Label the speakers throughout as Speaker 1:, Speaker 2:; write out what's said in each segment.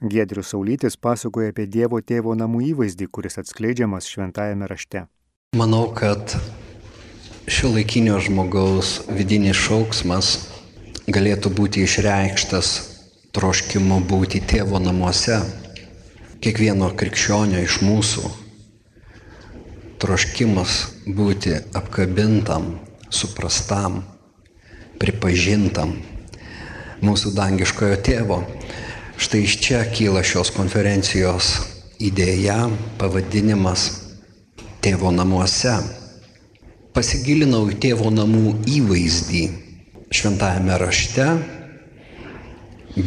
Speaker 1: Giedrius Saulytis pasakoja apie Dievo tėvo namų įvaizdį, kuris atskleidžiamas šventajame rašte.
Speaker 2: Manau, kad šio laikinio žmogaus vidinis šauksmas galėtų būti išreikštas troškimu būti tėvo namuose. Kiekvieno krikščionio iš mūsų troškimas būti apkabintam, suprastam, pripažintam mūsų dangiškojo tėvo. Štai iš čia kyla šios konferencijos idėja, pavadinimas Tėvo namuose. Pasigilinau į tėvo namų įvaizdį šventajame rašte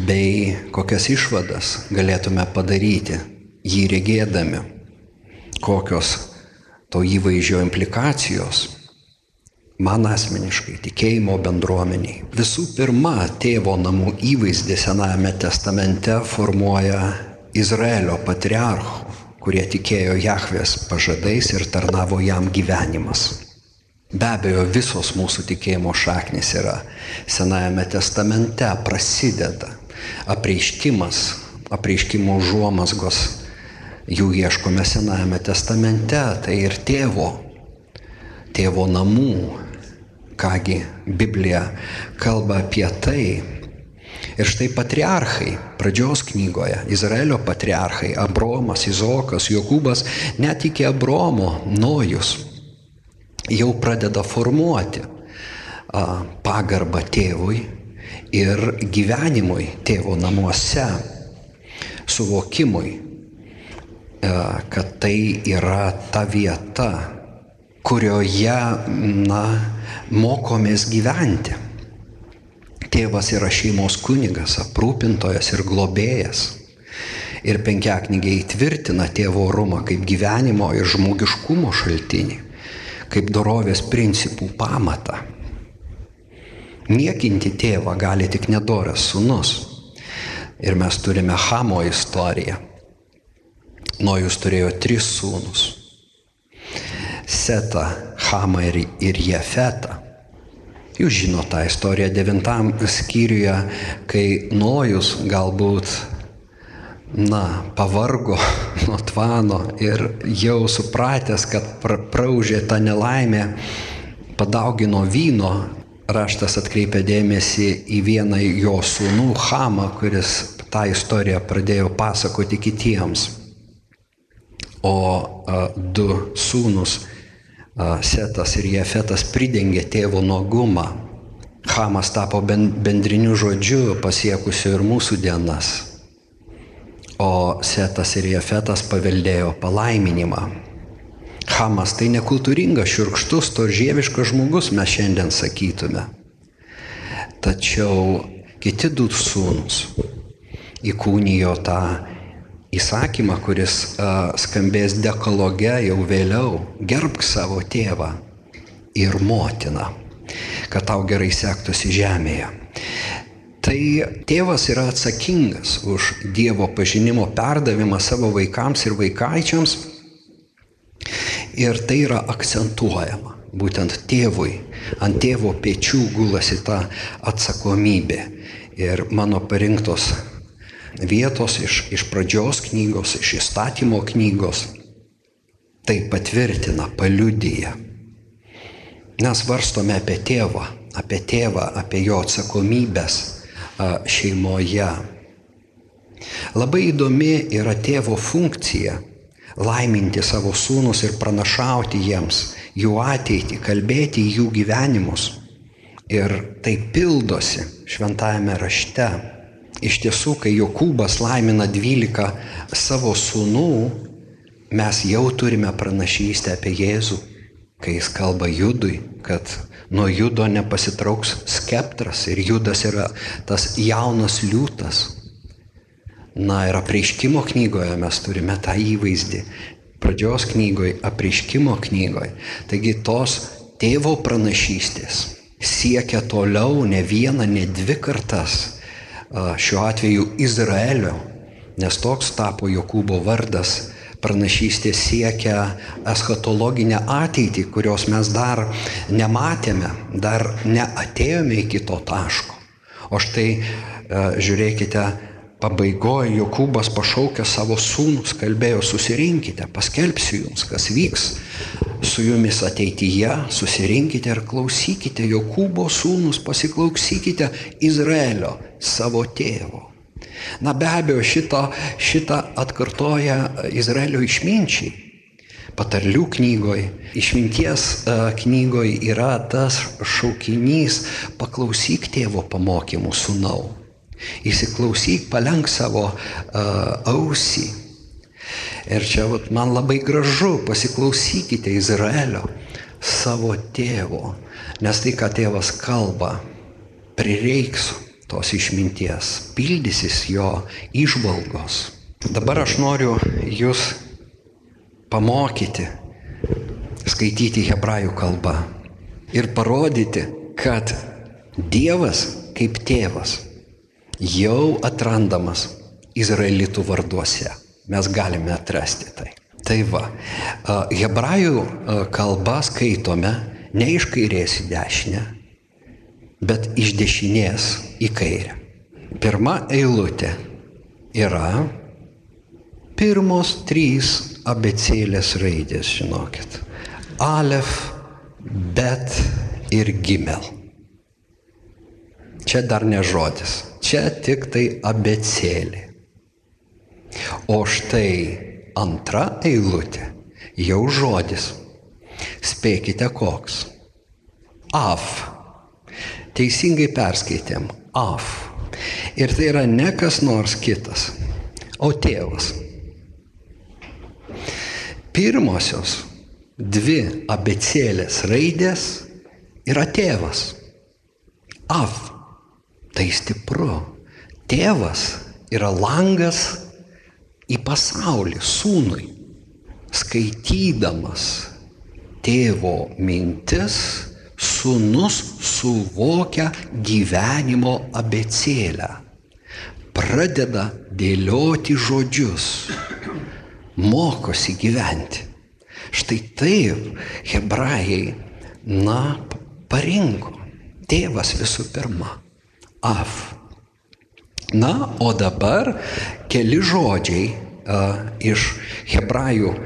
Speaker 2: bei kokias išvadas galėtume padaryti jį regėdami, kokios to įvaizdžio implikacijos man asmeniškai, tikėjimo bendruomeniai. Visų pirma, tėvo namų įvaizdį Senajame testamente formuoja Izraelio patriarchų, kurie tikėjo Jahvės pažadais ir tarnavo jam gyvenimas. Be abejo, visos mūsų tikėjimo šaknis yra Senajame testamente, prasideda apreiškimas, apreiškimo užuomasgos, jų ieškome Senajame testamente, tai ir tėvo, tėvo namų, Kągi Biblija kalba apie tai. Ir štai patriarchai, pradžios knygoje, Izraelio patriarchai, Abromas, Izokas, Jokūbas, net iki Abromo, Nojus, jau pradeda formuoti pagarbą tėvui ir gyvenimui tėvo namuose, suvokimui, kad tai yra ta vieta, kurioje, na, mokomės gyventi. Tėvas yra šeimos kunigas, aprūpintojas ir globėjas. Ir penkiaknygiai įtvirtina tėvo orumą kaip gyvenimo ir žmogiškumo šaltinį, kaip dorovės principų pamatą. Niekinti tėvą gali tik nedoras sunus. Ir mes turime Hamo istoriją. Nojus turėjo tris sūnus. Setą, Hamą ir, ir Jefetą. Jūs žinote tą istoriją devintam skyriuje, kai Nojus galbūt, na, pavargo nuo tvano ir jau supratęs, kad pra, praužė tą nelaimę, padaugino vyno, raštas atkreipia dėmesį į vieną jo sūnų Hamą, kuris tą istoriją pradėjo pasakoti kitiems. O a, du sūnus Setas ir Jefetas pridengė tėvo nuogumą. Hamas tapo bendriniu žodžiu pasiekusiu ir mūsų dienas. O Setas ir Jefetas paveldėjo palaiminimą. Hamas tai nekultūringas, širkštus, toržieviškas žmogus, mes šiandien sakytume. Tačiau kiti du sūnus įkūnijo tą įsakymą, kuris a, skambės dekologe jau vėliau, gerbk savo tėvą ir motiną, kad tau gerai sektųsi žemėje. Tai tėvas yra atsakingas už Dievo pažinimo perdavimą savo vaikams ir vaikaičiams ir tai yra akcentuojama. Būtent tėvui, ant tėvo pečių gulasi ta atsakomybė. Ir mano parinktos vietos iš, iš pradžios knygos, iš įstatymo knygos. Tai patvirtina, paliudyja. Mes varstome apie tėvą, apie tėvą, apie jo atsakomybės šeimoje. Labai įdomi yra tėvo funkcija - laiminti savo sūnus ir pranašauti jiems jų ateitį, kalbėti jų gyvenimus. Ir tai pildosi šventajame rašte. Iš tiesų, kai Jokūbas laimina 12 savo sūnų, mes jau turime pranašystę apie Jėzų, kai jis kalba Judui, kad nuo Judo nepasitrauks skeptras ir Judas yra tas jaunas liūtas. Na ir apreiškimo knygoje mes turime tą įvaizdį. Pradžios knygoje, apreiškimo knygoje. Taigi tos tėvo pranašystės siekia toliau ne vieną, ne dvi kartas šiuo atveju Izraelio, nes toks tapo Jokūbo vardas, pranašystė siekia eschatologinę ateitį, kurios mes dar nematėme, dar neatėjome iki to taško. O štai žiūrėkite, pabaigoje Jokūbas pašaukė savo sūnus, kalbėjo, susirinkite, paskelbsiu jums, kas vyks su jumis ateityje, susirinkite ir klausykite Jokūbo sūnus, pasiklausykite Izraelio, savo tėvo. Na be abejo, šitą, šitą atkartoja Izraelio išminčiai. Patarlių knygoje, išminties e, knygoje yra tas šaukinys paklausyk tėvo pamokymų sūnau. Įsiklausyk, palenk savo uh, ausį. Ir čia vat, man labai gražu, pasiklausykite Izraelio, savo tėvo, nes tai, ką tėvas kalba, prireiks tos išminties, pildysis jo išvalgos. Dabar aš noriu jūs pamokyti, skaityti hebrajų kalbą ir parodyti, kad Dievas kaip tėvas jau atrandamas izraelitų varduose. Mes galime atrasti tai. Tai va, hebrajų kalbą skaitome ne iš kairės į dešinę, bet iš dešinės į kairę. Pirma eilutė yra pirmos trys abecėlės raidės, žinokit. Alef, bet ir gimel. Čia dar ne žodis. Čia tik tai abecėlė. O štai antra eilutė jau žodis. Spėkite koks. Af. Teisingai perskaitėm. Af. Ir tai yra ne kas nors kitas, o tėvas. Pirmosios dvi abecėlės raidės yra tėvas. Af. Tai stipru. Tėvas yra langas į pasaulį sūnui. Skaitydamas tėvo mintis, sūnus suvokia gyvenimo abecėlę. Pradeda dėlioti žodžius. Mokosi gyventi. Štai taip hebrajai, na, parinko. Tėvas visų pirma. Af. Na, o dabar keli žodžiai a, iš hebrajų a,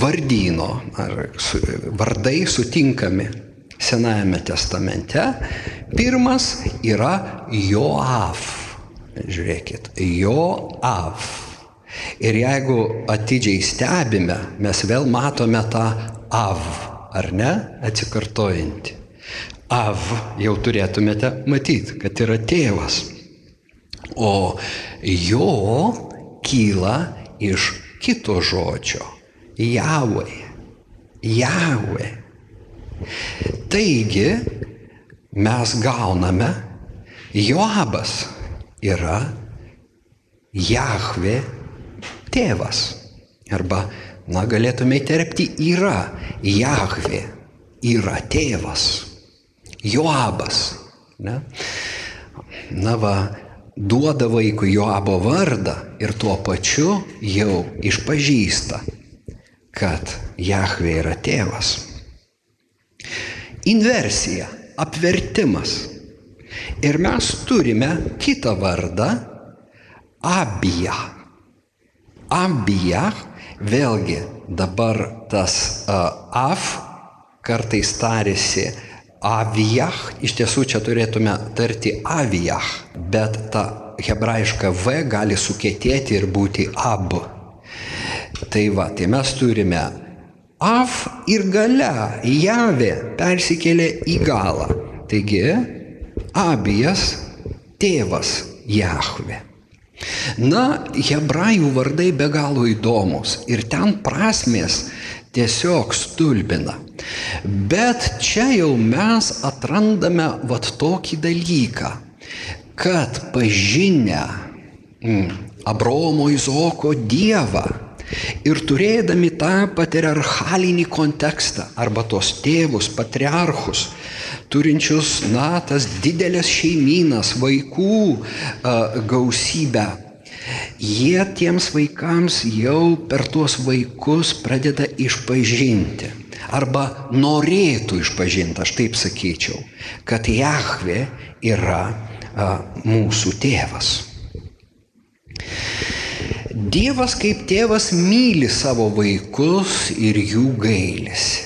Speaker 2: vardyno, ar su, vardai sutinkami Senajame testamente. Pirmas yra Joaf. Žiūrėkit, Joaf. Ir jeigu atidžiai stebime, mes vėl matome tą av, ar ne, atsikartojantį. Av jau turėtumėte matyti, kad yra tėvas. O jo kyla iš kito žodžio - Javai. Javai. Taigi mes gauname, Joabas yra Jahve tėvas. Arba, na, galėtume įterpti, yra Jahve, yra tėvas. Joabas. Ne? Na va, duoda vaikui Joabo vardą ir tuo pačiu jau išpažįsta, kad Jahve yra tėvas. Inversija, apvertimas. Ir mes turime kitą vardą Abija. Abija, vėlgi dabar tas uh, Af kartais tarėsi avijach, iš tiesų čia turėtume tarti avijach, bet ta hebrajiška V gali sukėtėti ir būti ab. Tai va, tai mes turime av ir gale, javė persikėlė į galą. Taigi, abijas tėvas Jahve. Na, hebrajų vardai be galo įdomus ir ten prasmės tiesiog stulbina. Bet čia jau mes atrandame vat tokį dalyką, kad pažinę mm, Abromo Izoko Dievą ir turėdami tą patriarchalinį kontekstą arba tos tėvus, patriarchus, turinčius, na, tas didelės šeiminas, vaikų a, gausybę, jie tiems vaikams jau per tuos vaikus pradeda išpažinti. Arba norėtų išpažinti, aš taip sakyčiau, kad Jahve yra mūsų tėvas. Dievas kaip tėvas myli savo vaikus ir jų gailisi.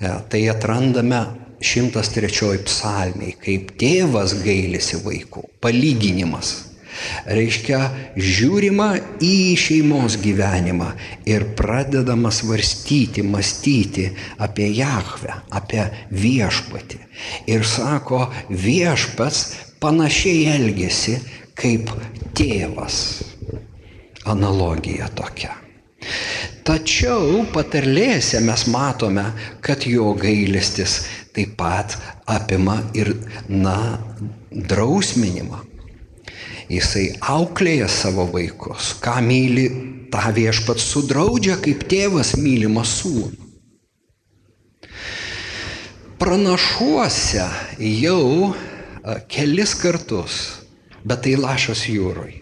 Speaker 2: Ja, tai atrandame 103 psalmiai, kaip tėvas gailisi vaikų. Palyginimas. Reiškia, žiūrima į šeimos gyvenimą ir pradedama svarstyti, mąstyti apie Jahvę, apie viešpatį. Ir sako, viešpats panašiai elgesi kaip tėvas. Analogija tokia. Tačiau patarlėse mes matome, kad jo gailestis taip pat apima ir, na, drausminimą. Jisai auklėja savo vaikus, ką myli, tą viešpats sudraudžia, kaip tėvas mylimą sūnų. Pranašuose jau kelis kartus, bet tai lašas jūroj.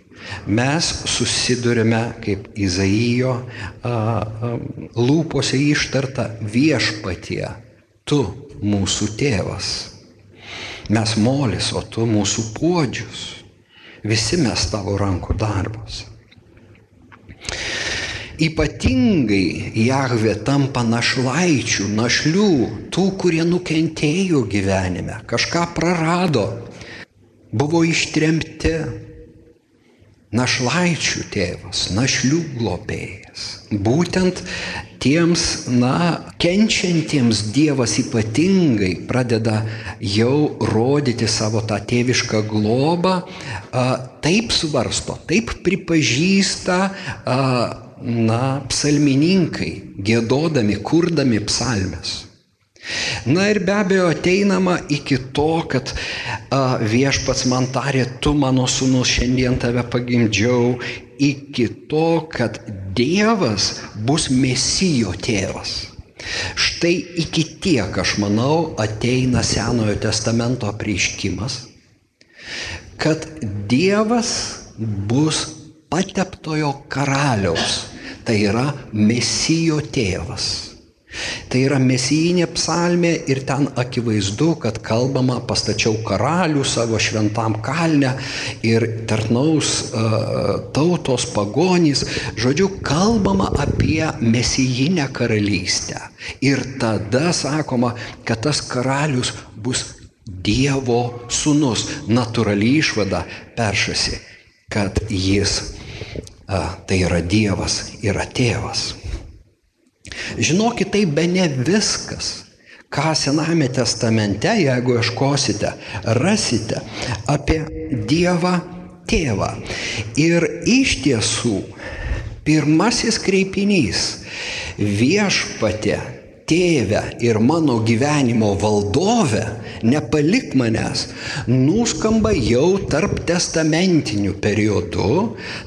Speaker 2: Mes susidurime, kaip Izaijo lūpose ištarta viešpatie, tu mūsų tėvas. Mes molis, o tu mūsų podžius. Visi mes tavo rankų darbus. Ypatingai Jahvė tampa našlaičių, našlių, tų, kurie nukentėjo gyvenime, kažką prarado, buvo ištremti, našlaičių tėvas, našlių globėjas. Būtent tiems, na, kenčiantiems Dievas ypatingai pradeda jau rodyti savo tą tėvišką globą, taip svarsto, taip pripažįsta, na, psalmininkai, gėdodami, kurdami psalmes. Na ir be abejo ateinama iki to, kad a, viešpats man tarė, tu mano sunus šiandien tave pagimdžiau, iki to, kad Dievas bus mesijo tėvas. Štai iki tiek, aš manau, ateina Senojo testamento prieškimas, kad Dievas bus pateptojo karaliaus, tai yra mesijo tėvas. Tai yra mesijinė psalmė ir ten akivaizdu, kad kalbama pastačiau karalių savo šventam kalne ir tarnaus uh, tautos pagonys. Žodžiu, kalbama apie mesijinę karalystę. Ir tada sakoma, kad tas karalius bus Dievo sūnus. Naturali išvada peršasi, kad jis, uh, tai yra Dievas, yra tėvas. Žinokit, tai be ne viskas, ką Sename testamente, jeigu ieškosite, rasite apie Dievą tėvą. Ir iš tiesų, pirmasis kreipinys viešpatė tėvę ir mano gyvenimo valdovę, nepalik manęs, nuskamba jau tarp testamentinių periodų,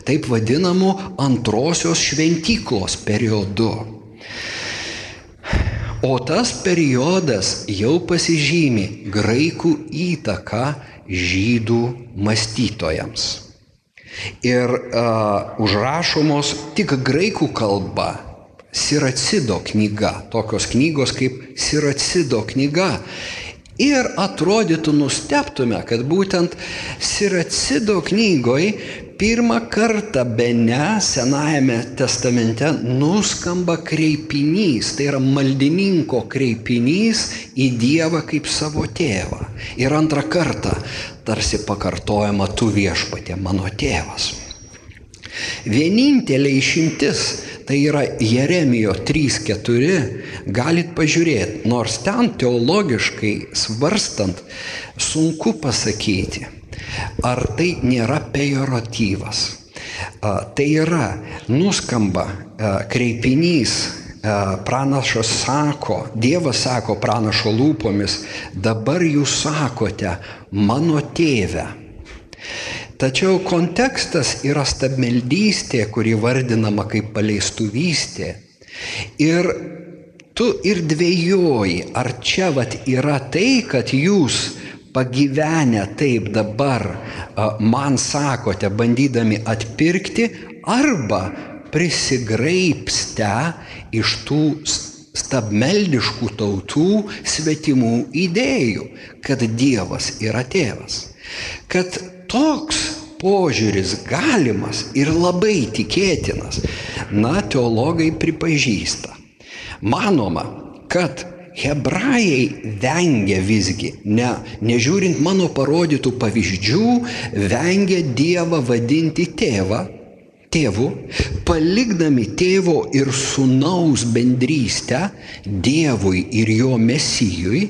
Speaker 2: taip vadinamų antrosios šventyklos periodu. O tas periodas jau pasižymi graikų įtaką žydų mąstytojams. Ir uh, užrašomos tik graikų kalba Siracido knyga, tokios knygos kaip Siracido knyga. Ir atrodytų nusteptume, kad būtent Siracido knygoj pirmą kartą be ne Senajame testamente nuskamba kreipinys, tai yra maldininko kreipinys į Dievą kaip savo tėvą. Ir antrą kartą tarsi pakartojama tu viešpatė mano tėvas. Vienintelė išimtis tai yra Jeremijo 3.4, galit pažiūrėti, nors ten teologiškai svarstant sunku pasakyti Ar tai nėra pejoratyvas? Tai yra, nuskamba kreipinys, pranašas sako, Dievas sako pranašo lūpomis, dabar jūs sakote, mano tėve. Tačiau kontekstas yra stabmeldystė, kuri vardinama kaip paleistuvystė. Ir tu ir dvėjoji, ar čia vat yra tai, kad jūs pagyvenę taip dabar man sakote, bandydami atpirkti, arba prisigraipste iš tų stabmeldiškų tautų svetimų idėjų, kad Dievas yra tėvas. kad toks požiūris galimas ir labai tikėtinas, na, teologai pripažįsta. Manoma, kad hebrajai vengia visgi, ne, nežiūrint mano parodytų pavyzdžių, vengia Dievą vadinti tėvą, tėvu, palikdami tėvo ir sunaus bendrystę Dievui ir jo mesijui,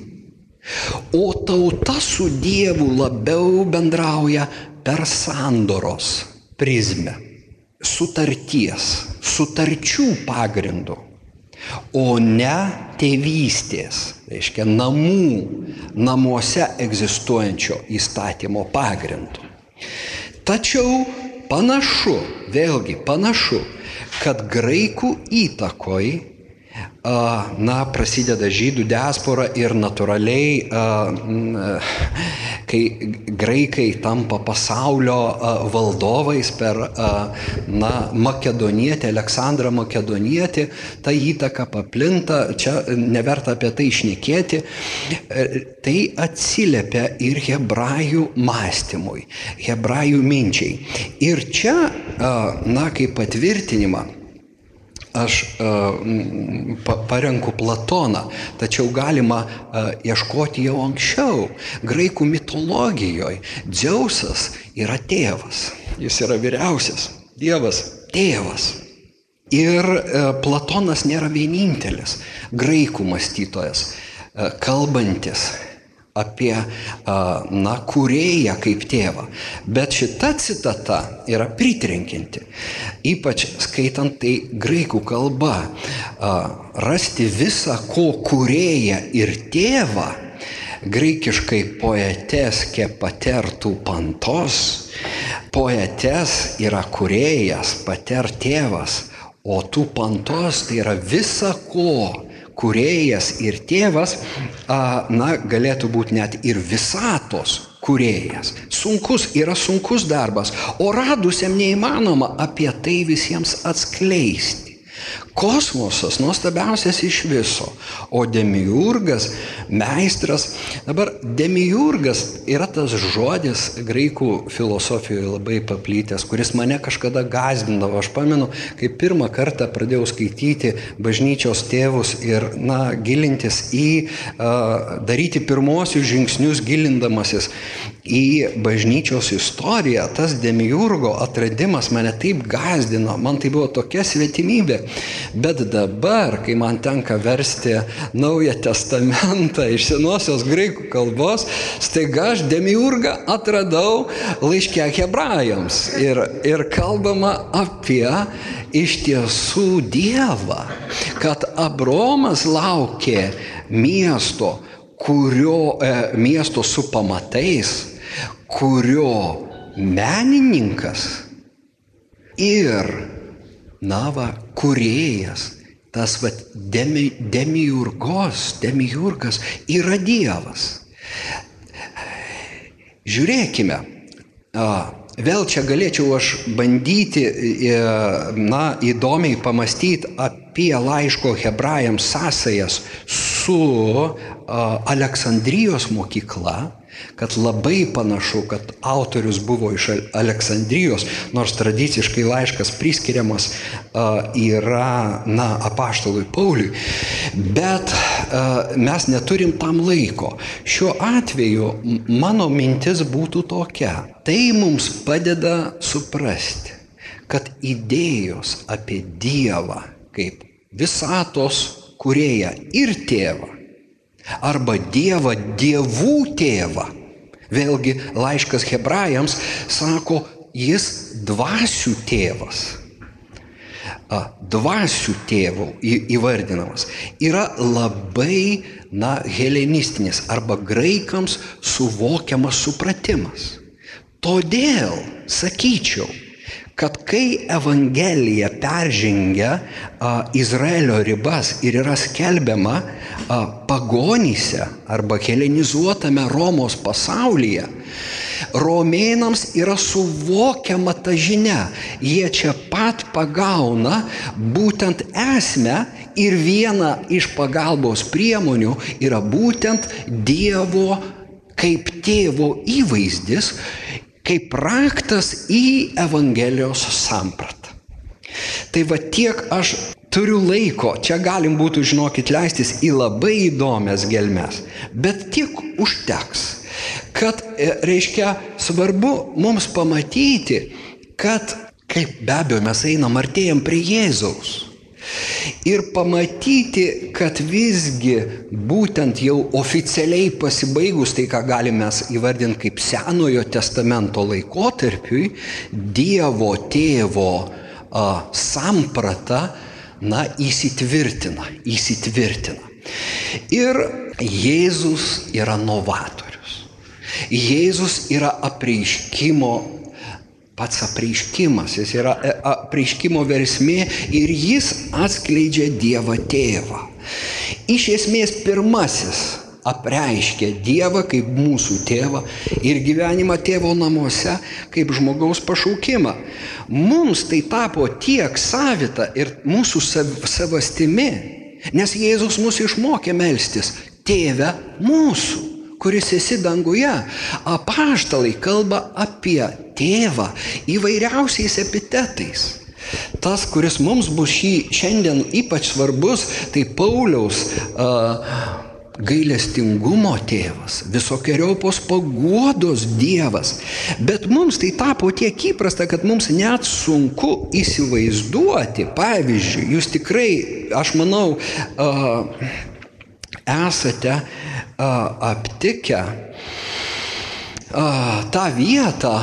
Speaker 2: o tauta su Dievu labiau bendrauja per sandoros prizmę, sutarties, sutarčių pagrindų, o ne tėvystės, reiškia namų, namuose egzistuojančio įstatymo pagrindu. Tačiau panašu, vėlgi panašu, kad graikų įtakoj na, prasideda žydų diaspora ir natūraliai, kai graikai tampa pasaulio valdovais per, na, makedonietį, Aleksandrą makedonietį, ta įtaka paplinta, čia neverta apie tai išnekėti, e, tai atsiliepia ir hebrajų mąstymui, hebrajų minčiai. Ir čia, na, kaip patvirtinimą, aš uh, parenku Platoną, tačiau galima uh, ieškoti jau anksčiau. Graikų mitologijoje Dzeusas yra tėvas, jis yra vyriausias, Dievas tėvas. Ir uh, Platonas nėra vienintelis graikų mąstytojas, kalbantis apie, na, kurėją kaip tėvą. Bet šita citata yra pritrenkinti. Ypač skaitant tai graikų kalba. Rasti visą, ko kurėją ir tėvą, graikiškai poetes kepatertų pantos, poetes yra kurėjas, pater tėvas, o tų pantos tai yra visa ko kurėjas ir tėvas, na, galėtų būti net ir visatos kurėjas. Sunkus yra sunkus darbas, o radusiam neįmanoma apie tai visiems atskleisti. Kosmosas nuostabiausias iš viso, o demiurgas, meistras. Dabar demiurgas yra tas žodis graikų filosofijoje labai paplytęs, kuris mane kažkada gazdindavo. Aš pamenu, kai pirmą kartą pradėjau skaityti bažnyčios tėvus ir, na, gilintis į, uh, daryti pirmosius žingsnius gilindamasis į bažnyčios istoriją, tas demiurgo atradimas mane taip gazdino, man tai buvo tokia svetimybė. Bet dabar, kai man tenka versti Naują Testamentą iš senosios graikų kalbos, staiga aš demiurgą atradau laiškę hebrajams. Ir, ir kalbama apie iš tiesų Dievą, kad Abromas laukė miesto, kurio e, miesto su pamatais, kurio menininkas ir, na va, kuriejas, tas va, demi, demiurgos, demiurgas yra Dievas. Žiūrėkime, vėl čia galėčiau aš bandyti, e, na, įdomiai pamastyti apie laiško hebrajams sąsajas su Aleksandrijos mokykla, kad labai panašu, kad autorius buvo iš Aleksandrijos, nors tradiciškai laiškas priskiriamas yra, na, apaštalui Pauliui, bet mes neturim tam laiko. Šiuo atveju mano mintis būtų tokia. Tai mums padeda suprasti, kad idėjos apie Dievą kaip visatos kurėją ir tėvą arba Dievą, dievų tėvą. Vėlgi laiškas hebrajams sako, jis dvasių tėvas. Dvasių tėvų įvardinamas yra labai, na, helenistinis arba graikams suvokiamas supratimas. Todėl, sakyčiau, kad kai Evangelija peržengia a, Izraelio ribas ir yra skelbiama a, pagonyse arba helenizuotame Romos pasaulyje, romėnams yra suvokiama ta žinia. Jie čia pat pagauna būtent esmę ir viena iš pagalbos priemonių yra būtent Dievo kaip tėvo įvaizdis, kaip raktas į Evangelijos sampratą. Tai va tiek aš turiu laiko, čia galim būtų, žinokit, leistis į labai įdomias gelmes, bet tiek užteks, kad, e, reiškia, svarbu mums pamatyti, kad, kaip be abejo, mes einam artėjam prie Jėzaus. Ir pamatyti, kad visgi būtent jau oficialiai pasibaigus tai, ką galime įvardinti kaip Senojo testamento laikotarpiui, Dievo tėvo a, samprata, na, įsitvirtina, įsitvirtina. Ir Jėzus yra novatorius. Jėzus yra apreiškimo pats apreiškimas, jis yra e, apreiškimo versmė ir jis atskleidžia Dievą tėvą. Iš esmės pirmasis apreiškia Dievą kaip mūsų tėvą ir gyvenimą tėvo namuose kaip žmogaus pašaukimą. Mums tai tapo tiek savita ir mūsų sav savastimi, nes Jėzus mus išmokė melstis tėvę mūsų kuris esi danguje. Apaštalai kalba apie tėvą įvairiausiais epitetais. Tas, kuris mums bus šį šiandien ypač svarbus, tai Pauliaus uh, gailestingumo tėvas, visokiojopos paguodos Dievas. Bet mums tai tapo tiek įprasta, kad mums net sunku įsivaizduoti. Pavyzdžiui, jūs tikrai, aš manau, uh, esate aptikę tą vietą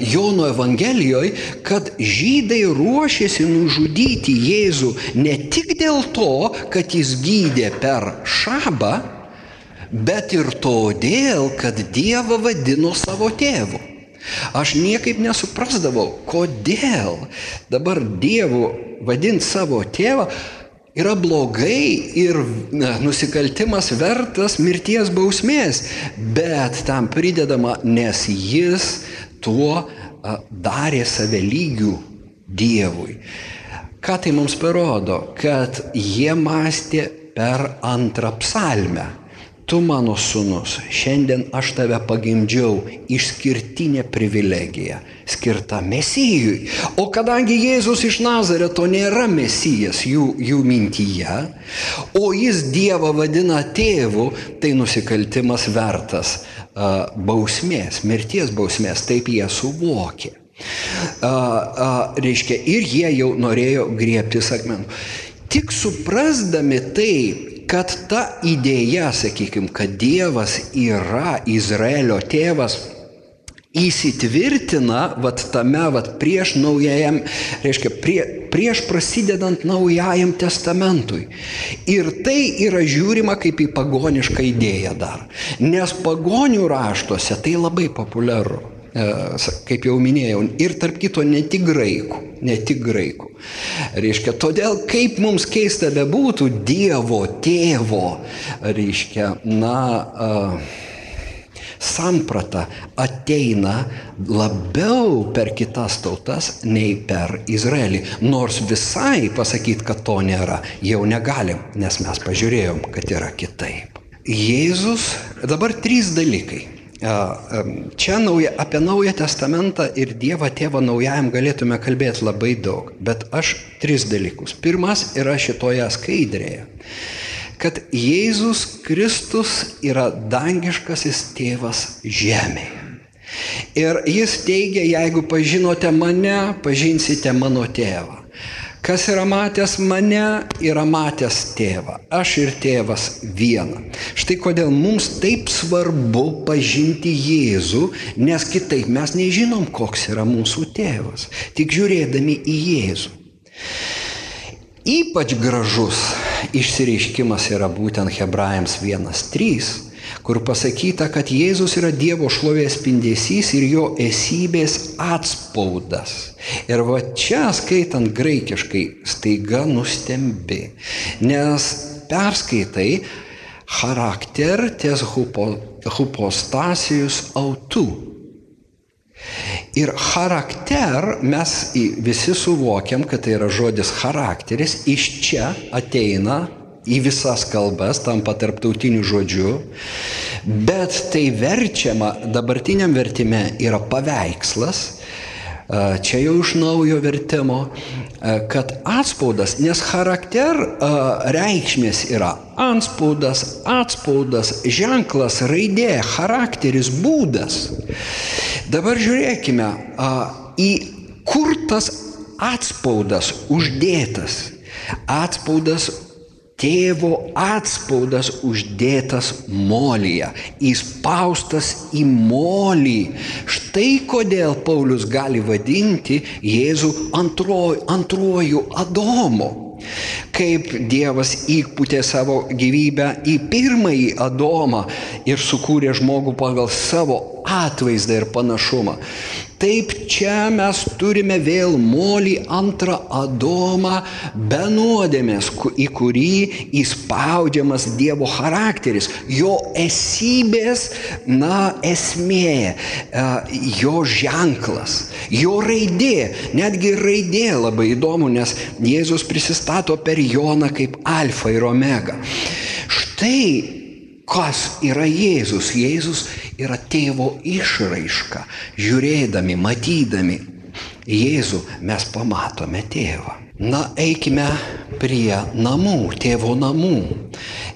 Speaker 2: Jono Evangelijoje, kad žydai ruošėsi nužudyti Jėzų ne tik dėl to, kad jis gydė per šabą, bet ir todėl, kad Dievą vadino savo tėvu. Aš niekaip nesuprasdavau, kodėl dabar Dievu vadinti savo tėvą, yra blogai ir nusikaltimas vertas mirties bausmės, bet tam pridedama, nes jis tuo darė save lygių Dievui. Ką tai mums parodo? Kad jie mąstė per antrą psalmę tu mano sunus, šiandien aš tave pagimdžiau, išskirtinė privilegija, skirta Mesijui. O kadangi Jėzus iš Nazareto nėra Mesijas jų, jų mintyje, o jis Dievą vadina tėvu, tai nusikaltimas vertas uh, bausmės, mirties bausmės, taip jie suvokė. Uh, uh, reiškia, ir jie jau norėjo griebtis akmenų. Tik suprasdami tai, kad ta idėja, sakykime, kad Dievas yra Izraelio tėvas, įsitvirtina vat tame vat prieš naujajam, reiškia, prie, prieš prasidedant naujajam testamentui. Ir tai yra žiūrima kaip į pagonišką idėją dar. Nes pagonių raštuose tai labai populiaru. E, kaip jau minėjau, ir tarp kito ne tik graikų, ne tik graikų. Reiškia, todėl kaip mums keista bebūtų, Dievo tėvo, reiškia, na, uh, samprata ateina labiau per kitas tautas nei per Izraelį. Nors visai pasakyti, kad to nėra, jau negalim, nes mes pažiūrėjom, kad yra kitaip. Jėzus, dabar trys dalykai Čia nauja, apie Naują Testamentą ir Dievą Tėvą Naujajam galėtume kalbėti labai daug, bet aš tris dalykus. Pirmas yra šitoje skaidrėje, kad Jėzus Kristus yra dangiškasis tėvas žemėje. Ir jis teigia, jeigu pažinote mane, pažinsite mano tėvą. Kas yra matęs mane, yra matęs tėvą. Aš ir tėvas viena. Štai kodėl mums taip svarbu pažinti Jėzų, nes kitaip mes nežinom, koks yra mūsų tėvas, tik žiūrėdami į Jėzų. Ypač gražus išsireiškimas yra būtent Hebrajams 1.3 kur pasakyta, kad Jėzus yra Dievo šlovės spindesys ir jo esybės atspaudas. Ir va čia skaitant graikiškai staiga nustembi, nes perskaitai charakter ties hupo, hupostasijus autų. Ir charakter mes visi suvokiam, kad tai yra žodis charakteris, iš čia ateina į visas kalbas, tampa tarptautiniu žodžiu, Bet tai verčiama, dabartiniam vertime yra paveikslas, čia jau iš naujo vertimo, kad atspaudas, nes charakter reikšmės yra anspaudas, atspaudas, ženklas, raidė, charakteris, būdas. Dabar žiūrėkime, į kur tas atspaudas uždėtas. Atspaudas tėvo atspaudas uždėtas molyje, įspaustas į molį. Štai kodėl Paulius gali vadinti Jėzų antruoju, antruoju Adomu. Kaip Dievas įputė savo gyvybę į pirmąjį Adomą ir sukūrė žmogų pagal savo atvaizdą ir panašumą. Taip čia mes turime vėl molį antrą Adomą be nuodėmės, į kurį įspaudžiamas Dievo charakteris, jo esybės, na, esmė, e, jo ženklas, jo raidė, netgi raidė labai įdomu, nes Jėzus prisistato per Joną kaip alfa ir omega. Štai kas yra Jėzus. Jėzus yra tėvo išraiška. Žiūrėdami, matydami Jėzų mes pamatome tėvą. Na, eikime prie namų, tėvo namų.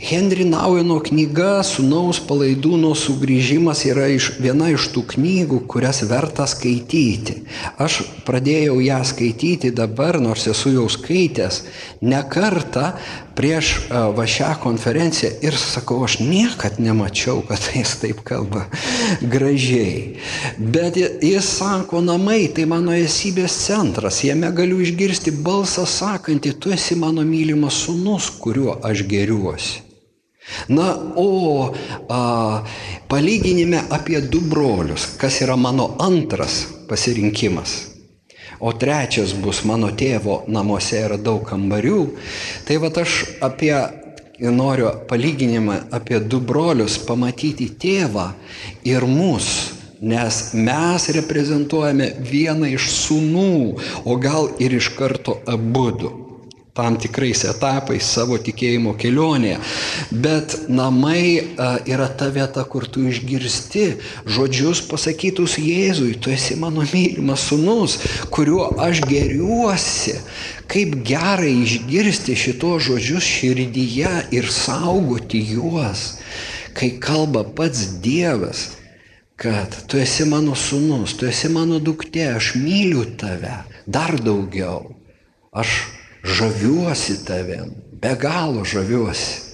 Speaker 2: Henry Naueno knyga Sūnaus palaidūno sugrįžimas yra iš, viena iš tų knygų, kurias verta skaityti. Aš pradėjau ją skaityti dabar, nors esu jau skaitęs ne kartą prieš va šią konferenciją ir sakau, aš niekad nemačiau, kad jis taip kalba gražiai. Bet jis sako, namai tai mano esybės centras, jame galiu išgirsti balsą sakantį, tu esi mano mylimas sunus, kuriuo aš geriuosi. Na, o a, palyginime apie du brolius, kas yra mano antras pasirinkimas, o trečias bus mano tėvo namuose yra daug kambarių, tai va aš apie noriu palyginimą apie du brolius pamatyti tėvą ir mus, nes mes reprezentuojame vieną iš sūnų, o gal ir iš karto abu du tam tikrais etapais savo tikėjimo kelionėje. Bet namai yra ta vieta, kur tu išgirsti žodžius pasakytus Jėzui, tu esi mano mylimas sunus, kuriuo aš geriuosi. Kaip gerai išgirsti šitos žodžius širdyje ir saugoti juos, kai kalba pats Dievas kad tu esi mano sunus, tu esi mano duktė, aš myliu tave dar daugiau. Aš žaviuosi tavim, be galo žaviuosi.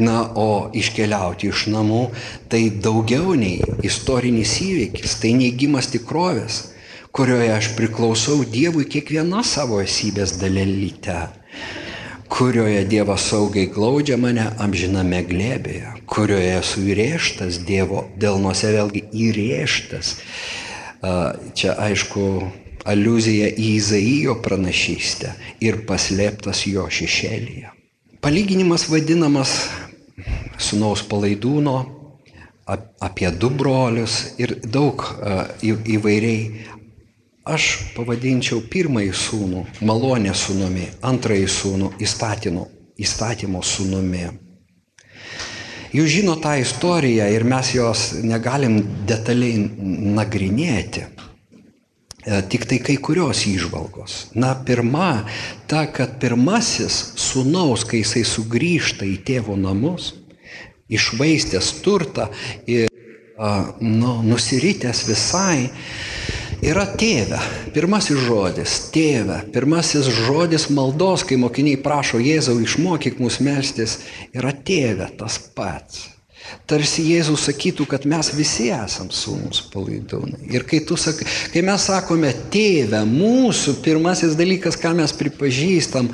Speaker 2: Na, o iškeliauti iš namų tai daugiau nei istorinis įvykis, tai neigimas tikrovės, kurioje aš priklausau Dievui kiekviena savo esybės dalelyte, kurioje Dievas saugiai glaudžia mane amžiname glėbėje, kurioje esu įrėžtas Dievo delnuose vėlgi įrėžtas. Čia aišku aluzija į Izaijo pranašystę ir paslėptas jo šešėlyje. Palyginimas vadinamas sunaus palaidūno apie du brolius ir daug įvairiai. Aš pavadinčiau pirmąjį sūnų malonė sūnumi, antrąjį sūnų įstatymo, įstatymo sūnumi. Jūs žino tą istoriją ir mes jos negalim detaliai nagrinėti. E, tik tai kai kurios įžvalgos. Na, pirma, ta, kad pirmasis sunaus, kai jisai sugrįžta į tėvo namus, išvaistęs turtą ir nu, nusiritęs visai, yra tėvė. Pirmasis žodis - tėvė. Pirmasis žodis maldos, kai mokiniai prašo Jėzau išmokyk mus melstis, yra tėvė tas pats. Tarsi Jėzus sakytų, kad mes visi esam sūnus palaidūnai. Ir kai, sakai, kai mes sakome tėvę, mūsų pirmasis dalykas, ką mes pripažįstam,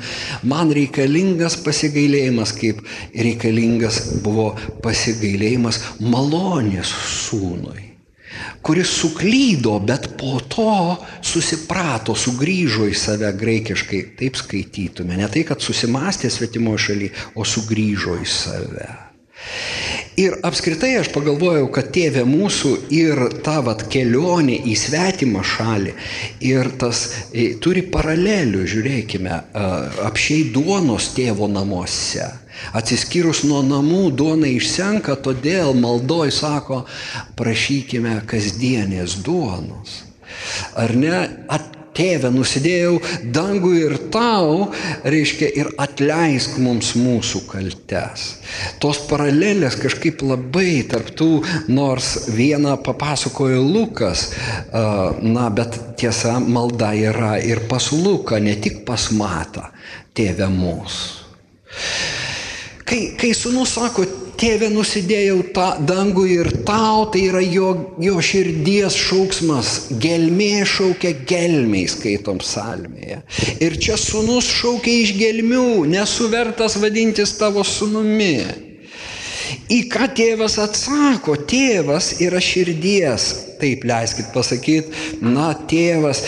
Speaker 2: man reikalingas pasigailėjimas, kaip reikalingas buvo pasigailėjimas malonės sūnui kuris suklydo, bet po to susiprato, sugrįžo į save graikiškai, taip skaitytume. Ne tai, kad susimastė svetimoje šalyje, o sugrįžo į save. Ir apskritai aš pagalvojau, kad tėvė mūsų ir ta vat kelionė į svetimą šalį ir tas turi paralelių, žiūrėkime, apšiai duonos tėvo namuose. Atsiskyrus nuo namų duona išsenka, todėl maldoj sako, prašykime kasdienės duonos. Ar ne? At, tėve, nusidėjau dangų ir tau, reiškia, ir atleisk mums mūsų kaltes. Tos paralelės kažkaip labai tarptų, nors vieną papasakojo Lukas, na, bet tiesa, malda yra ir pas Luką, ne tik pas Matą, tėve mūsų. Kai, kai sunus sako, tėve nusidėjau tą dangų ir tau, tai yra jo, jo širdies šauksmas, gelmė šaukia gelmiai, skaitom salmėje. Ir čia sunus šaukia iš gelmių, nesuvertas vadintis tavo sunumi. Į ką tėvas atsako? Tėvas yra širdies. Taip leiskit pasakyti, na tėvas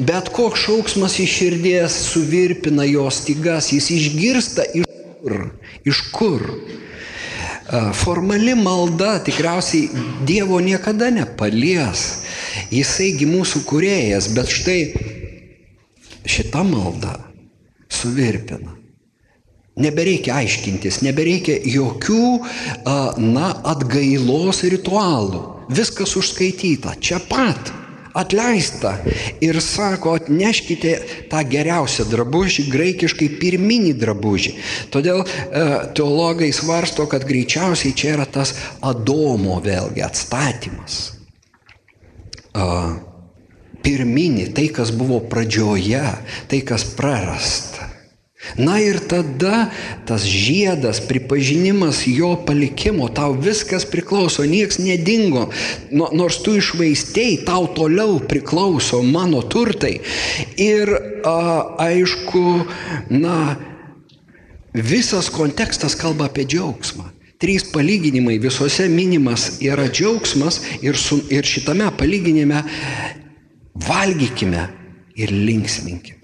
Speaker 2: Bet koks šauksmas iš širdies suvirpina jos stygas, jis išgirsta iš kur. Iš kur? Formali malda tikriausiai Dievo niekada nepalies. Jisaigi mūsų kurėjas, bet štai šita malda suvirpina. Nebereikia aiškintis, nebereikia jokių, na, atgailos ritualų. Viskas užskaityta, čia pat atleista ir sako, atneškite tą geriausią drabužį, graikiškai pirminį drabužį. Todėl e, teologai svarsto, kad greičiausiai čia yra tas Adomo vėlgi atstatymas. Pirminį, tai kas buvo pradžioje, tai kas prarasta. Na ir tada tas žiedas, pripažinimas jo palikimo, tau viskas priklauso, nieks nedingo, nors tu išvaistėjai, tau toliau priklauso mano turtai. Ir a, aišku, na, visas kontekstas kalba apie džiaugsmą. Trys palyginimai visuose minimas yra džiaugsmas ir, su, ir šitame palyginime valgykime ir linksminkime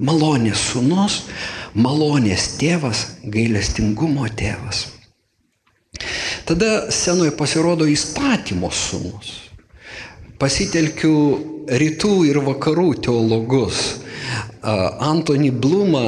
Speaker 2: malonės sunus, malonės tėvas, gailestingumo tėvas. Tada scenoje pasirodo įstatymo sunus. Pasitelkiu rytų ir vakarų teologus. Antony Blumą,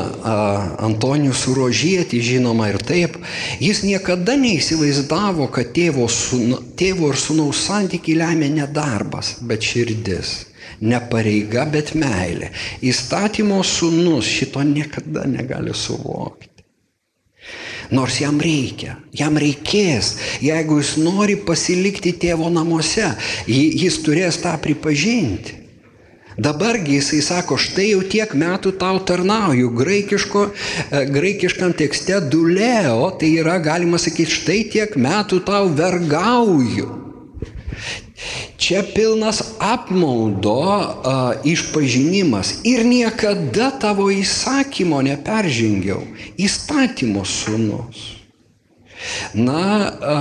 Speaker 2: Antonijų Surožietį žinoma ir taip, jis niekada neįsivaizdavo, kad tėvo, sūna, tėvo ir sūnaus santykiai lemia nedarbas, bet širdis ne pareiga, bet meilė. Įstatymo sunus šito niekada negali suvokti. Nors jam reikia, jam reikės, jeigu jis nori pasilikti tėvo namuose, jis turės tą pripažinti. Dabargi jisai sako, štai jau tiek metų tau tarnauju. Graikiško, e, graikiškam tekste duleo, tai yra galima sakyti, štai tiek metų tau vergauju. Čia pilnas apmaudo a, išpažinimas. Ir niekada tavo įsakymo neperžengiau, įstatymo sunus. Na, a,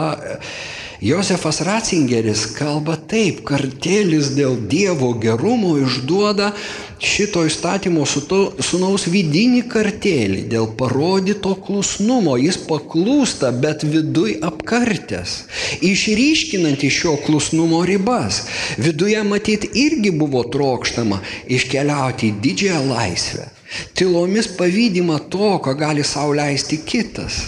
Speaker 2: Josefas Ratzingeris kalba taip, kartėlis dėl Dievo gerumo išduoda šito įstatymo sunaus vidinį kartėlį dėl parodyto klusnumo. Jis paklūsta, bet viduj apkartęs, išryškinant iš šio klusnumo ribas. Viduje matyti irgi buvo trokštama iškeliauti į didžiąją laisvę. Tylomis pavydima to, ko gali sauliaisti kitas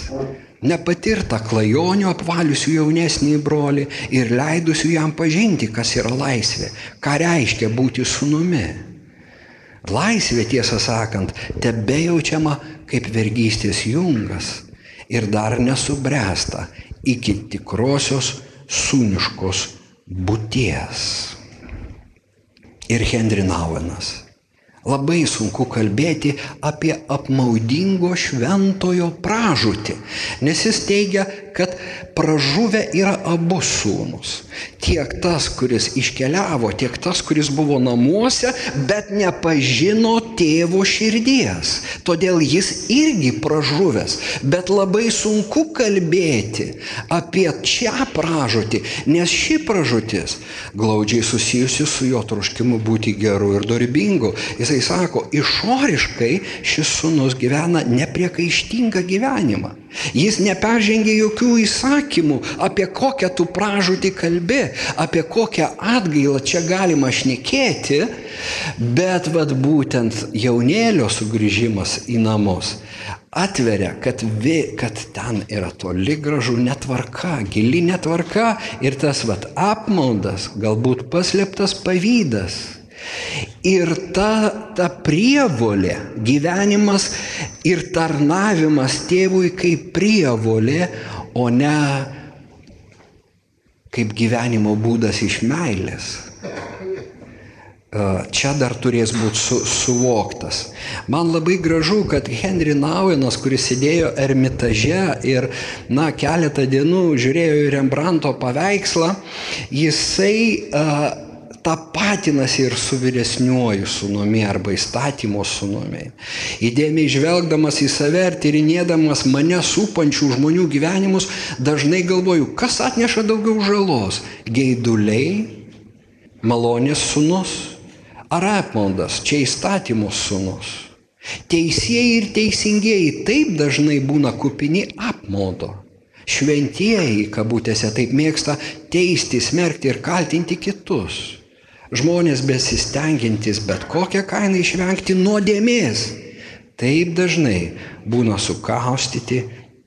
Speaker 2: nepatirtą klajonių apvaliusių jaunesnį brolį ir leidusių jam pažinti, kas yra laisvė, ką reiškia būti sunumi. Laisvė, tiesą sakant, tebe jaučiama kaip vergystės jungas ir dar nesubręsta iki tikrosios sūniškos būties. Ir Hendrinauenas labai sunku kalbėti apie apmaudingo šventojo pražūtį, nes jis teigia, kad pražuvę yra abu sūnus. Tiek tas, kuris iškeliavo, tiek tas, kuris buvo namuose, bet nepažino tėvo širdies. Todėl jis irgi pražuvęs. Bet labai sunku kalbėti apie šią pražūtį, nes ši pražūtis glaudžiai susijusi su jo troškimu būti geru ir dorybingu. Jis jisai sako, išoriškai šis sunus gyvena nepriekaištingą gyvenimą. Jis neperžengia jokių įsakymų, apie kokią tu pražūtį kalbi, apie kokią atgailą čia galima šnekėti, bet vad būtent jaunėlio sugrįžimas į namus atveria, kad, vi, kad ten yra toli gražu netvarka, gili netvarka ir tas vat apmaudas, galbūt paslėptas pavydas. Ir ta, ta prievolė, gyvenimas ir tarnavimas tėvui kaip prievolė, o ne kaip gyvenimo būdas iš meilės čia dar turės būti su, suvoktas. Man labai gražu, kad Henry Nauenas, kuris sėdėjo ermitaže ir, na, keletą dienų žiūrėjo į Rembrandto paveikslą, jisai uh, tapatinasi ir su vyresniuoju sunumi arba įstatymo sunumi. Įdėmiai žvelgdamas į save ir tyrinėdamas mane supančių žmonių gyvenimus, dažnai galvoju, kas atneša daugiau žalos - geiduliai, malonės sunus ar apmaudas, čia įstatymo sunus. Teisėjai ir teisingieji taip dažnai būna kupini apmaudo. Šventieji, kabutėse, taip mėgsta teisti, smerkti ir kaltinti kitus. Žmonės besistengiantis bet kokią kainą išvengti nuodėmės, taip dažnai būna sukaustyti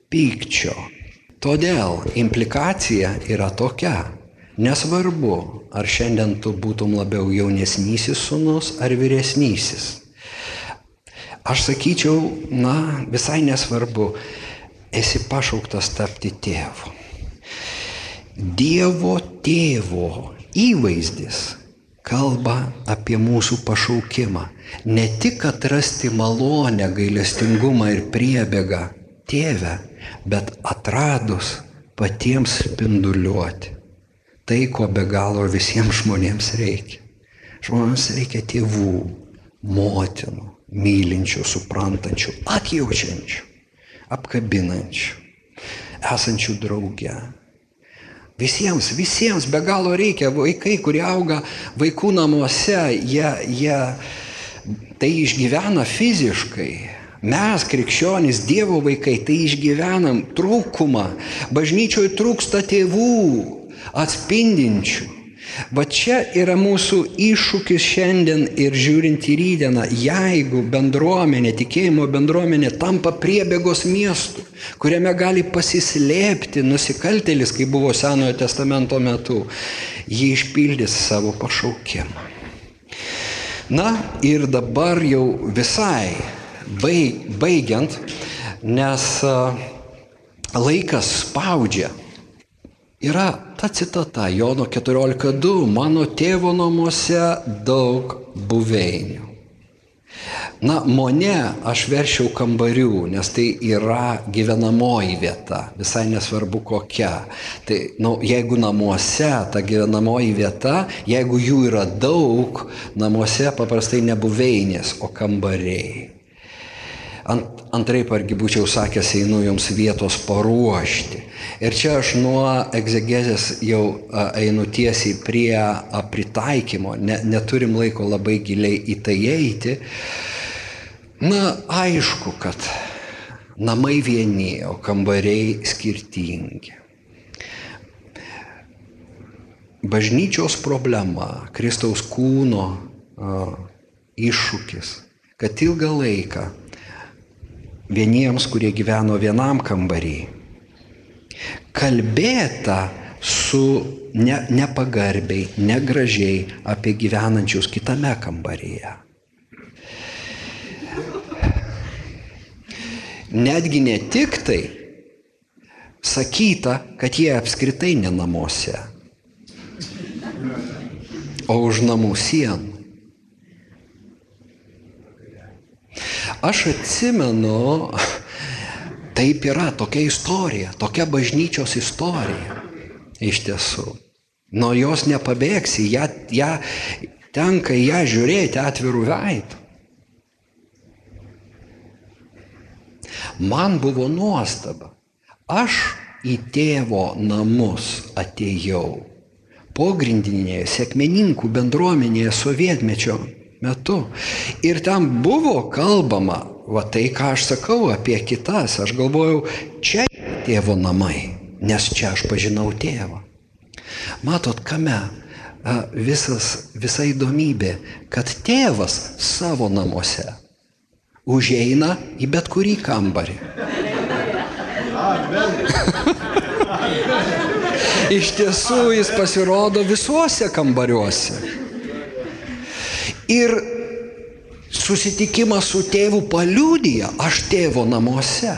Speaker 2: pykčio. Todėl implikacija yra tokia. Nesvarbu, ar šiandien tu būtum labiau jaunesnysis sunus ar vyresnysis. Aš sakyčiau, na, visai nesvarbu, esi pašauktas tapti tėvu. Dievo tėvo įvaizdis kalba apie mūsų pašaukimą. Ne tik atrasti malonę, gailestingumą ir priebėgą tėvę, bet atradus patiems spinduliuoti tai, ko be galo visiems žmonėms reikia. Žmonėms reikia tėvų, motinų, mylinčių, suprantančių, atjaučiančių, apkabinančių, esančių drauge. Visiems, visiems be galo reikia vaikai, kurie auga vaikų namuose, jie, jie tai išgyvena fiziškai, Mes, krikščionys, Dievo vaikai, tai išgyvenam trūkumą. Bažnyčioje trūksta tėvų, atspindinčių. Va čia yra mūsų iššūkis šiandien ir žiūrint į rydieną, jeigu bendruomenė, tikėjimo bendruomenė tampa priebėgos miestų, kuriame gali pasislėpti nusikaltėlis, kaip buvo Senojo testamento metu, jį išpildys savo pašaukimą. Na ir dabar jau visai baigiant, nes laikas spaudžia. Yra ta citata Jono 14.2, mano tėvo namuose daug buveinių. Na, mone aš veršiau kambarių, nes tai yra gyvenamoji vieta, visai nesvarbu kokia. Tai, na, nu, jeigu namuose ta gyvenamoji vieta, jeigu jų yra daug, namuose paprastai ne buveinės, o kambariai. Ant, antraip argi būčiau sakęs, einu jums vietos paruošti. Ir čia aš nuo egzegezės jau einu tiesiai prie pritaikymo, ne, neturim laiko labai giliai į tai eiti. Na, aišku, kad namai vieni, o kambariai skirtingi. Bažnyčios problema, Kristaus kūno iššūkis, kad ilgą laiką vieniems, kurie gyveno vienam kambarį, kalbėta su ne, nepagarbiai, negražiai apie gyvenančius kitame kambaryje. Netgi ne tik tai sakyta, kad jie apskritai ne namuose, o už namų sienų. Aš atsimenu, Taip yra tokia istorija, tokia bažnyčios istorija. Iš tiesų. Nuo jos nepabėgsi, ją, ją, tenka ją žiūrėti atvirų veidų. Man buvo nuostaba. Aš į tėvo namus atėjau. Pogrindinėje sėkmeninkų bendruomenėje sovietmečio metu. Ir ten buvo kalbama, va tai, ką aš sakau apie kitas, aš galvojau, čia tėvo namai, nes čia aš pažinau tėvą. Matot, kame visas, visa įdomybė, kad tėvas savo namuose užeina į bet kurį kambarį. Iš tiesų jis pasirodo visuose kambariuose. Ir susitikimas su tėvu paliūdija, aš tėvo namuose.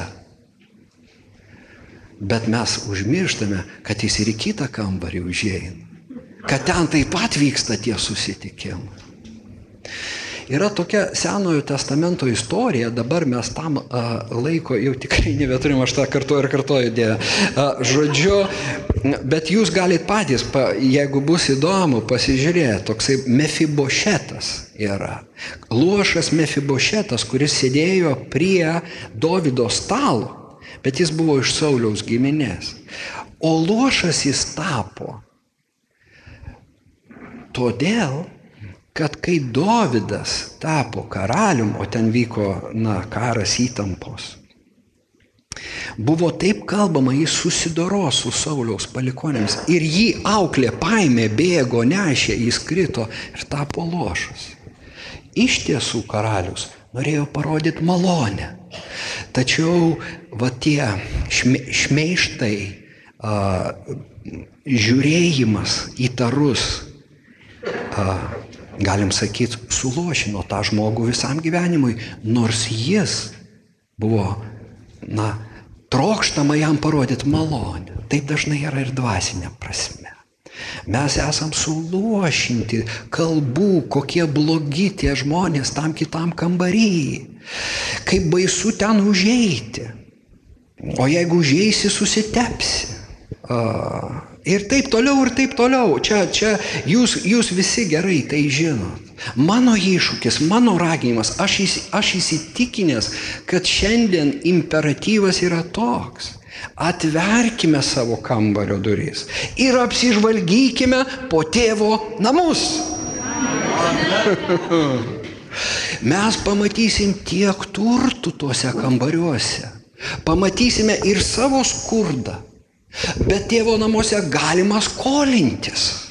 Speaker 2: Bet mes užmirštame, kad jis ir į kitą kambarį užėjai. Kad ten taip pat vyksta tie susitikimai. Yra tokia Senojo testamento istorija, dabar mes tam a, laiko jau tikrai nebeturim, aš tą kartuoju ir kartuoju dėję. Žodžiu, bet jūs galite patys, pa, jeigu bus įdomu, pasižiūrėti, toksai Mefibošetas yra. Luošas Mefibošetas, kuris sėdėjo prie Davido stalo, bet jis buvo iš Sauliaus giminės. O luošas jis tapo todėl, kad kai Dovydas tapo karalium, o ten vyko, na, karas įtampos, buvo taip kalbama, jis susidoro su Sauliaus palikonėmis ir jį auklė, paėmė, bėgo, nešė, jis krito ir tapo lošas. Iš tiesų karalius norėjo parodyti malonę. Tačiau va tie šme, šmeištai, a, žiūrėjimas įtarus, a, galim sakyti, sulošino tą žmogų visam gyvenimui, nors jis buvo, na, trokštama jam parodyti malonę. Taip dažnai yra ir dvasinė prasme. Mes esam suluošinti kalbų, kokie blogi tie žmonės tam kitam kambarį. Kaip baisu ten užeiti. O jeigu užeisi, susitepsi. A, Ir taip toliau, ir taip toliau. Čia, čia jūs, jūs visi gerai tai žinot. Mano iššūkis, mano raginimas, aš, įs, aš įsitikinęs, kad šiandien imperatyvas yra toks. Atverkime savo kambario duris ir apsižvalgykime po tėvo namus. Mes pamatysim tiek turtų tuose kambariuose. Pamatysime ir savo skurdą Bet tėvo namuose galima skolintis.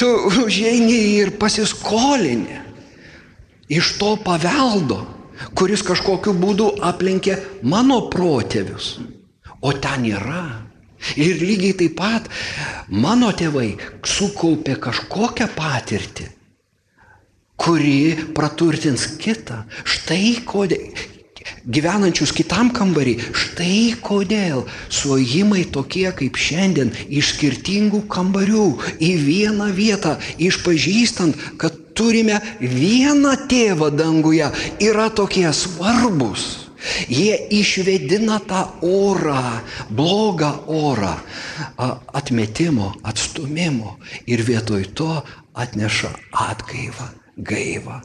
Speaker 2: Tu užeini ir pasiskolini iš to paveldo, kuris kažkokiu būdu aplenkė mano protėvius. O ten yra. Ir lygiai taip pat mano tėvai sukaupė kažkokią patirtį, kuri praturtins kitą. Štai kodėl gyvenančius kitam kambarį. Štai kodėl suojimai tokie kaip šiandien iš skirtingų kambarių į vieną vietą, išpažįstant, kad turime vieną tėvą danguje, yra tokie svarbus. Jie išvedina tą orą, blogą orą, atmetimo, atstumimo ir vietoj to atneša atgaivą, gaivą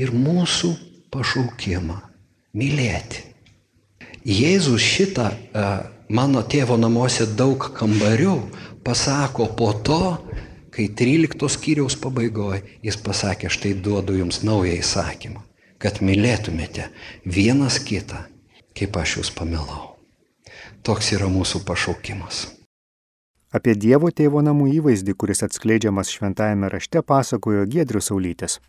Speaker 2: ir mūsų pašaukimą mylėti. Jėzus šitą e, mano tėvo namuose daug kambarių pasako po to, kai 13 skyriaus pabaigoje jis pasakė, štai duodu jums naują įsakymą, kad mylėtumėte vienas kitą, kaip aš jūs pamilau. Toks yra mūsų pašaukimas.
Speaker 1: Apie Dievo tėvo namų įvaizdį, kuris atskleidžiamas šventajame rašte, pasakojo Giedrius Saulytis.